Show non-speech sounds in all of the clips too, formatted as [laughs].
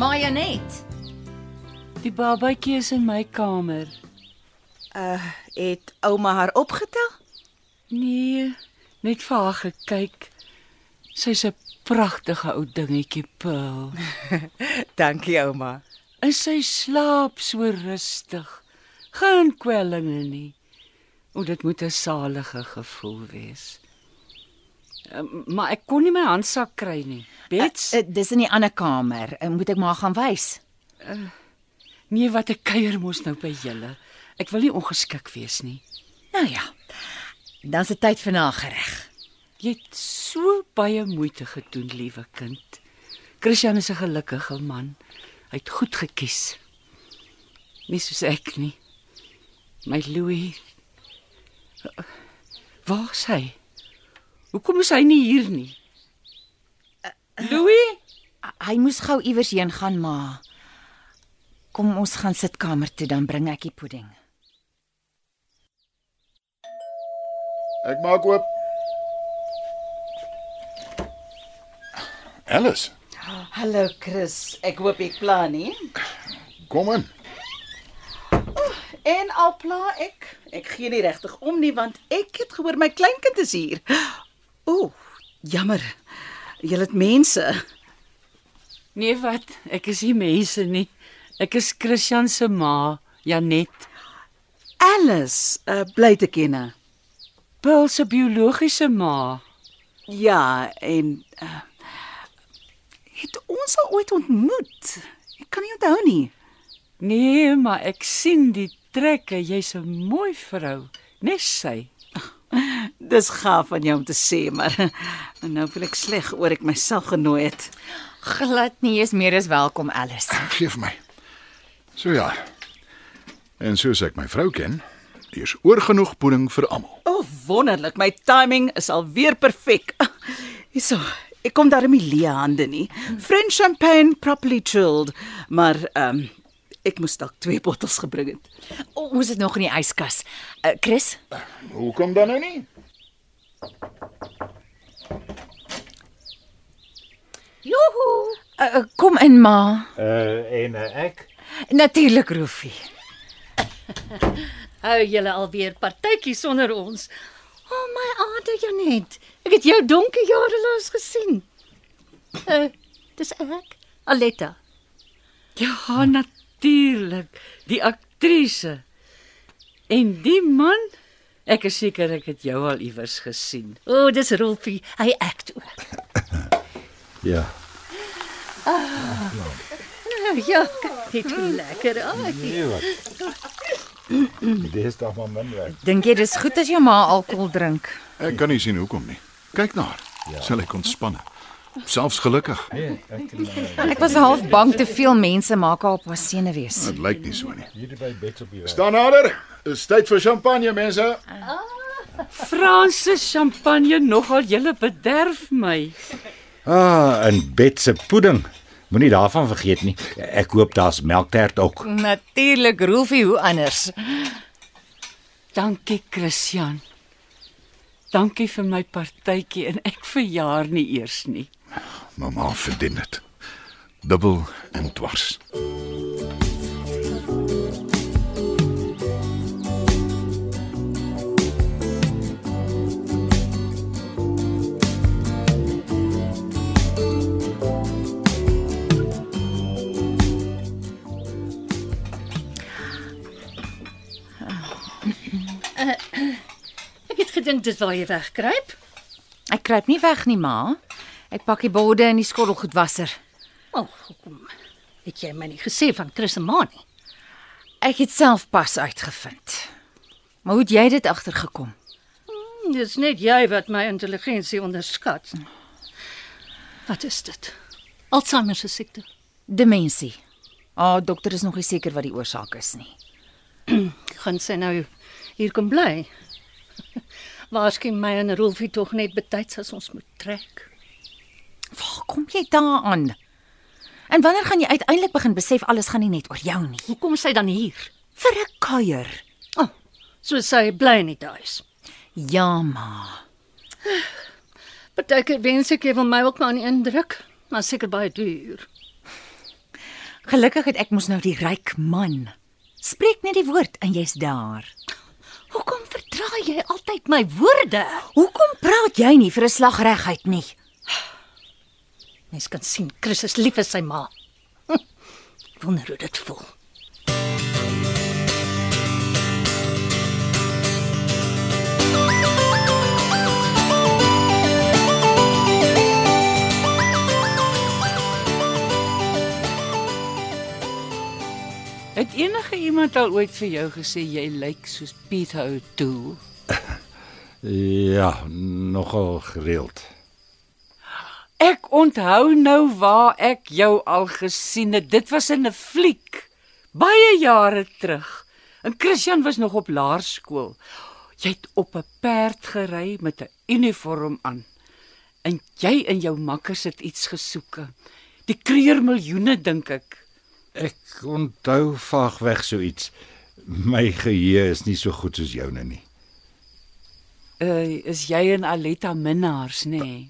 Ma Janet. Die babatjie is in my kamer. Het ouma haar opgetel? Nee, net vir haar gekyk. Sy's 'n pragtige ou dingetjie, Pearl. [laughs] Dankie ouma. En sy slaap so rustig. Geen kwellinge nie. O, dit moet 'n salige gevoel wees. Um, maar ek kon nie my handsak kry nie. Bets, Uh, uh, dis in die ander kamer. Uh, moet ek maar gaan wys? nee wat ek kuier mos nou by julle. Ek wil nie ongeskik wees nie. Nou ja. Dan se tyd vir nagereg. Jy het so baie moeite gedoen, liewe kind. Christian is 'n gelukkige man. Hy het goed gekies. Nie soos ek nie. My Louis. Waar is hy? Hoekom is hy nie hier nie? Louis? Hy moes gou iewers heen gaan, ma. Kom ons gaan sitkamer toe dan bring ek die pudding. Ek maak oop. Alice, Hallo Chris. Ek hoop ek pla nie. kom in. En al pla ek, ek gee nie regtig om nie want ek het gehoor my kleinkind is hier. Ooh, jammer. Julle het mense. Nee wat? Ek is nie mense nie. Ek is Christian se ma, Janet. Alice, uh, bly te kenne. Paul se biologiese ma. Ja, en uh, het ons al ooit ontmoet? Ek kan nie onthou nie. Nee, maar ek sien die trekke. Jy's 'n mooi vrou, nes sy. Dis gaaf van jou om te sê, maar [laughs] nou voel ek sleg oor ek myself genooi het. Glad nie is meer as welkom, Alice. Geef my. So ja. En soos ek my vrou ken, hier's oorgenoeg pudding vir almal. O, oh, wonderlik. My timing is alweer perfek. [laughs] Hierso, ek kom daar my leë hande nie. French champagne properly chilled, maar ehm um, ek moes dalk twee bottels gebring het. O, ons het nog in die yskas. Uh, Chris, Hoekom dan nou nie? Joho. Uh, uh, kom in, ma. Uh en uh, ek Natuurlik, Roofie. [laughs] Hou julle alweer partytjie sonder ons. O oh, my aarde Janet, ek het jou donker jare laas gesien. Uh, dis ek, Aletta. Ja, natuurlik. Die aktrise. En die man? Ek is seker ek het jou al iewers gesien. O, oh, dis Rolfie, hy act ook. ja. Nou ja, dit is lekker. Ai. Nee wat. Dis tog maar min werk. Dink jy dis goed as jou ma alkohol drink? Ek kan nie sien hoekom nie. Kyk na haar. Ja. Sal ek ontspanne. Selfs gelukkig. Nee, ek Ek was half bang te veel mense maak haar op haar senuwees. Dit lyk nie so nie. hier by bed op die werk. Staan nader. Dis tyd vir champagne, mense. Franse champagne nogal julle bederf my. Ah, en bed se pudding. Moenie daarvan vergeet nie. Ek hoop daar's melktert ook. Natuurlik, Roofie, hoe anders? Dankie, Christian. Dankie vir my partytjie en ek verjaar nie eers nie. Mamma verdien dit. Dubbel en dwars. Ek gedink dis waar jy wegkruip. Ek kruip nie weg nie, ma. Ek pak die borde in die skottelgoedwasser. O, oh, kom. Het jy my nie gesê van Chris en Mani? Ek het self pas uitgevind. Maar hoe het jy dit agtergekom? Dis net jy wat my intelligensie onderskat. Wat is dit? Alzheimer se siekte. Demensie. Ah, dokter is nog nie seker wat die oorsaak is nie. [clears throat] Gaan sy nou hier kom bly? Waarskynlik my en Rolfie tog net betyds as ons moet trek. Waar kom jy daaraan? En wanneer gaan jy uiteindelik begin besef alles gaan nie net oor jou nie? Hoekom is sy dan hier? Vir 'n kuier. O, oh, so sy bly nie tuis. Ja, ma. Partykeer wens ek jy wil my ook maar in indruk, maar seker baie duur. Gelukkig het ek mos nou die ryk man. Spreek net die woord en jy's daar. Vertraai jy altyd my woorde? Hoekom praat jy nie vir 'n slag reguit nie? Mens kan sien Chris is lief vir sy ma. Hm, wonder hoe dit voel. Het enige iemand al ooit vir jou gesê jy lyk soos Piet O'Toole? [laughs] Ja, nogal gereeld. Ek onthou nou waar ek jou al gesien het. Dit was in 'n fliek baie jare terug. En Christian was nog op laerskool. Jy het op 'n perd gery met 'n uniform aan. En jy en jou makkers het iets gesoeke. Die kreer miljoene dink ek. Ek onthou vaag weg so iets. My geheue is nie so goed soos joune nie. Uh, is jy en Aletta minnaars, nê? Nee?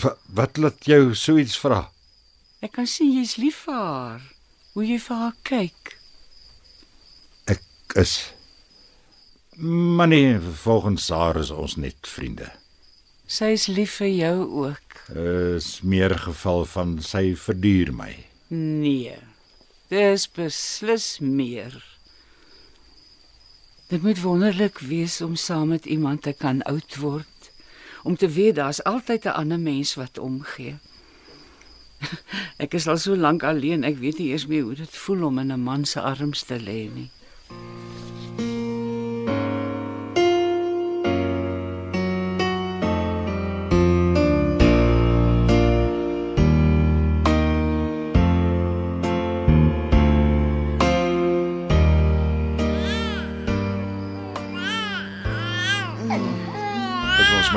Wat, wat laat jou so iets vra? Ek kan sien jy's lief vir haar. Hoe jy vir haar kyk. Ek is Maar nee, volgens haar is ons net vriende. Sy is lief vir jou ook. Is meer geval van sy verduur my. Nee. Dis beslis meer. Dit moet wonderlik wees om saam met iemand te kan oud word. Om te weet daar's altyd 'n ander mens wat omgee. [laughs] Ek is al so lank alleen, ek weet nie eers meer hoe dit voel om in 'n man se arms te lê nie.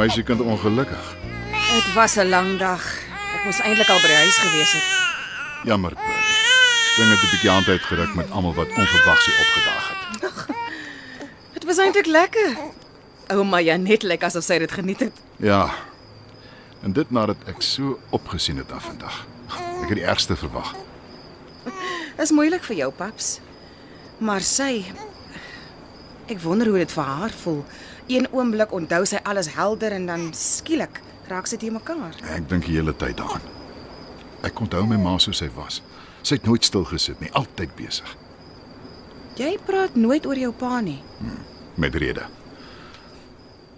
Is ons meisiekind ongelukkig? Dit was 'n lang dag. Ek moes eintlik al by die huis gewees het. Jammer, Bertie. Spring het 'n bietjie aan tyd geruk met almal wat onverwags hier opgedaag het. [laughs] Dit was eintlik lekker. Ouma Janet lyk asof sy dit geniet het. Ja. En dit nadat ek so opgesien het af vandag. Ek het die ergste verwag. [laughs] Is moeilik vir jou, paps. Maar sy ek wonder hoe dit vir haar voel. Een oomblik onthou sy alles helder en dan skielik raak sy te mekaar. Ek dink die hele tyd daaraan. Ek onthou my ma soos sy was. Sy het nooit stil gesit nie, altyd besig, Jy praat nooit oor jou pa nie. met rede.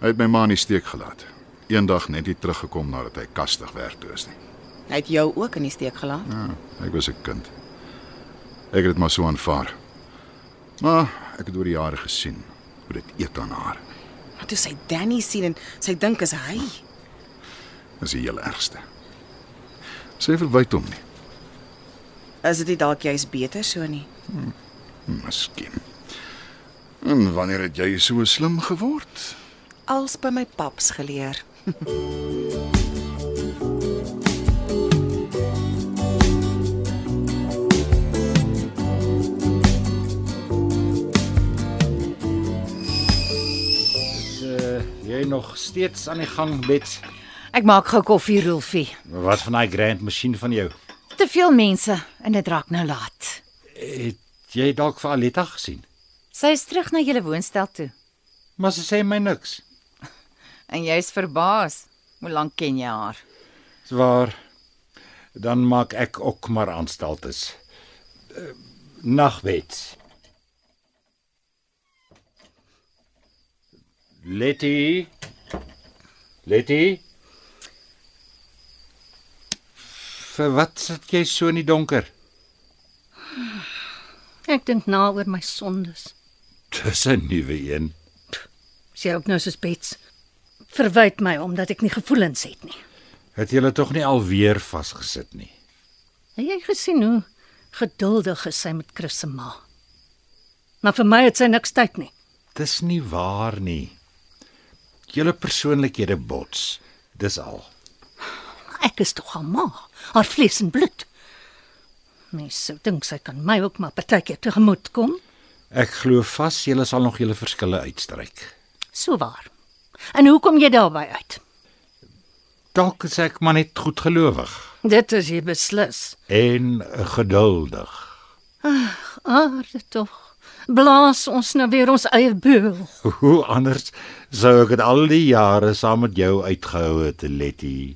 Hy het my ma in die steek gelaat. Eendag net nie teruggekom nadat hy kastig werk toe is nie. Hy het jou ook in die steek gelaat. Ja, ek was 'n kind. Ek het dit maar so aanvaar. Maar ek het oor die jare gesien hoe dit eet aan haar. Maar toe sy Danny sien en sy dink is hy. Dis die heel ergste. Sy verwyd hom nie, Is dit nie dalk jy's beter so nie? miskien. En wanneer het jy so slim geword? Als by my paps geleer. [laughs] nog steeds aan die gang, Bets? Ek maak gou koffie, Rolfie. Wat van daai grand masjien van jou? Te veel mense en dit raak nou laat. Het jy dalk vir Aletta gesien? Sy is terug na julle woonstel toe. Maar sy sê my niks. [laughs] En jy's verbaas. Hoe lank ken jy haar? Swaar. Dan maak ek ook maar aanstaltes. Uh, Nag, Bets. Letty. Letty. Vir wat sit jy so in die donker? Ek dink na oor my sondes. Dis 'n nuwe een. Sy ook nou soos Bets. Verwyd my omdat ek nie gevoelens het nie. Het julle tog nie alweer vasgesit nie. Het jy gesien hoe geduldig is sy met Chris se ma? Maar vir my het sy niks tyd nie. Dis nie waar nie. Julle persoonlikhede bots. Dis al. Ek is tog haar ma, haar vlees en bloed. Mens sou dink sy kan my ook maar partykeer tegemoet kom. Ek glo vas julle sal nog julle verskille uitstryk. So waar. En hoe kom jy daarby uit? Dalk is ek maar net goedgelowig Dit is jy beslis. en geduldig. Aarde tog. Blaas ons nou weer ons eie beul. Hoe anders sou ek dit al die jare saam met jou uitgehou het, Letty?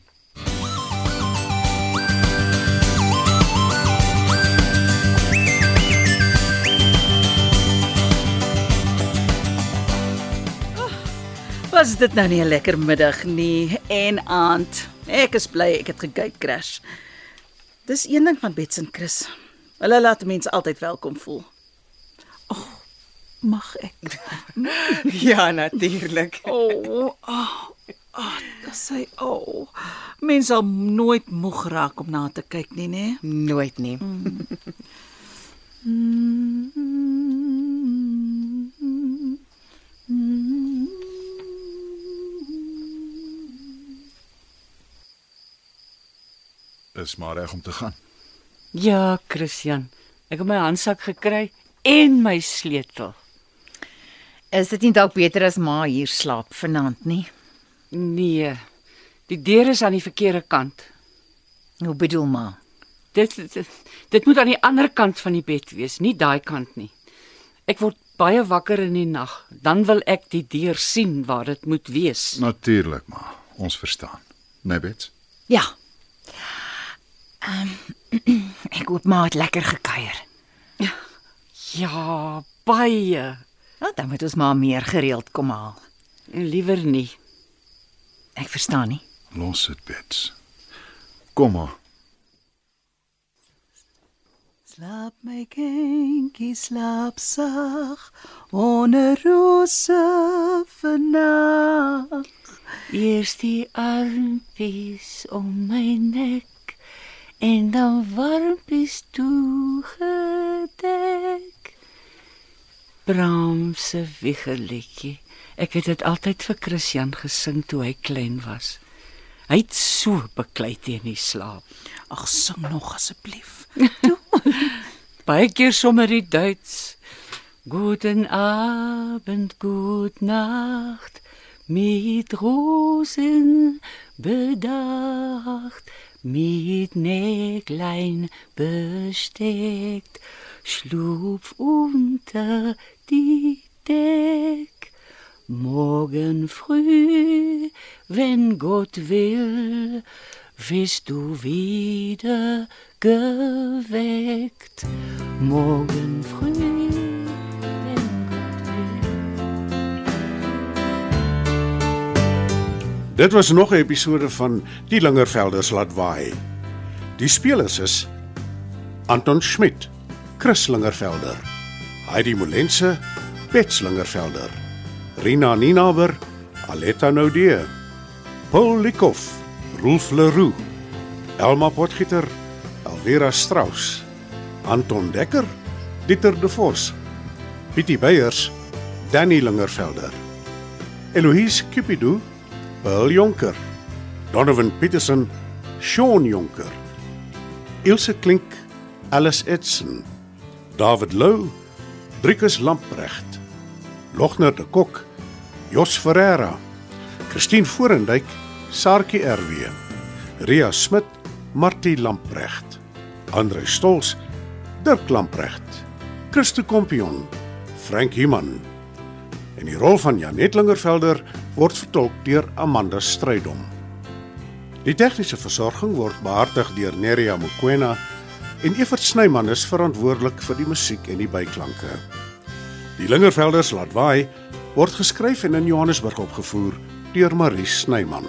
Was dit nou nie 'n lekker middag nie en aand. Ek is bly ek het gegate crash. Dis een ding van Bets en Chris. Hulle laat mense altyd welkom voel. Mag ek? [laughs] Ja, natuurlik. O, [laughs] oh, oh, oh, dit sê o. Oh. Mense sal nooit moeg raak om na te kyk nie, né? Nooit nie. [laughs] Is maar reg om te gaan. Ja, Christian. Ek het my handsak gekry en my sleutel. Is dit nie dalk beter as ma hier slaap vanaand nie? Nee. Die deur is aan die verkeerde kant. Hoe bedoel ma? Dit, dit dit moet aan die ander kant van die bed wees, nie daai kant nie. Ek word baie wakker in die nag. Dan wil ek die deur sien waar dit moet wees. Natuurlik, maar ons verstaan. Nee, Bets. Ja. Ehm [clears throat] ek hoop ma het lekker gekuier. Ja, baie. Nou, dan moet ons maar meer gereeld kom haal. Liewer nie. Ek verstaan nie. Los dit, Bets. Kom maar. Slaap my kindjie, slaap sag onder rose vanaand. Eers die armpies om my nek en dan warmpies toegedek. Bram se wiegerliedjie. Ek het dit altyd vir Christian gesing toe hy klein was. Hy het so beklei teen die slaap. Ag, sing nog asseblief. [laughs] Baie keer sommer die Duits. Guten Abend, gut Nacht, mit Rosen bedacht, mit Näglein besteckt, schlupf unter die Deck. Morgen früh, wenn Gott will, wirst du wieder geweckt. Morgen früh. Dit was nog 'n episode van Die Lingervelders laat waai. Die spelers is Anton Schmidt, Chris Lingervelder, Heidi Molense, Bets Lingervelder, Rina Ninaber, Aletta Noudee, Paul Likoff, Rolf Leroux, Elma Potgieter, Alvera Strauss, Anton Dekker, Dieter De Vos, Pietie Beyers, Danny Lingervelder, Eloise Cupido, Paul Jonker, Donovan Petersen, Shaun Jonker, Ilse Klink, Alice Edson, David Lou, Driekus Lamprecht, Logner de Kok, Jos Ferreira, Christine Forendyk, Sarkie RW, Ria Smit, Martie Lamprecht, Andre Stols, Dirk Lamprecht, Christo Kompion, Frank Human. En die rol van Janet Lingervelder word vertolk deur Amanda Strydom. Die tegniese versorging word behartig deur Neriya Mukwena en Evert Snyman is verantwoordelik vir die musiek en die byklanke. Die Lingervelders laat waai word geskryf en in Johannesburg opgevoer deur Marie Snyman.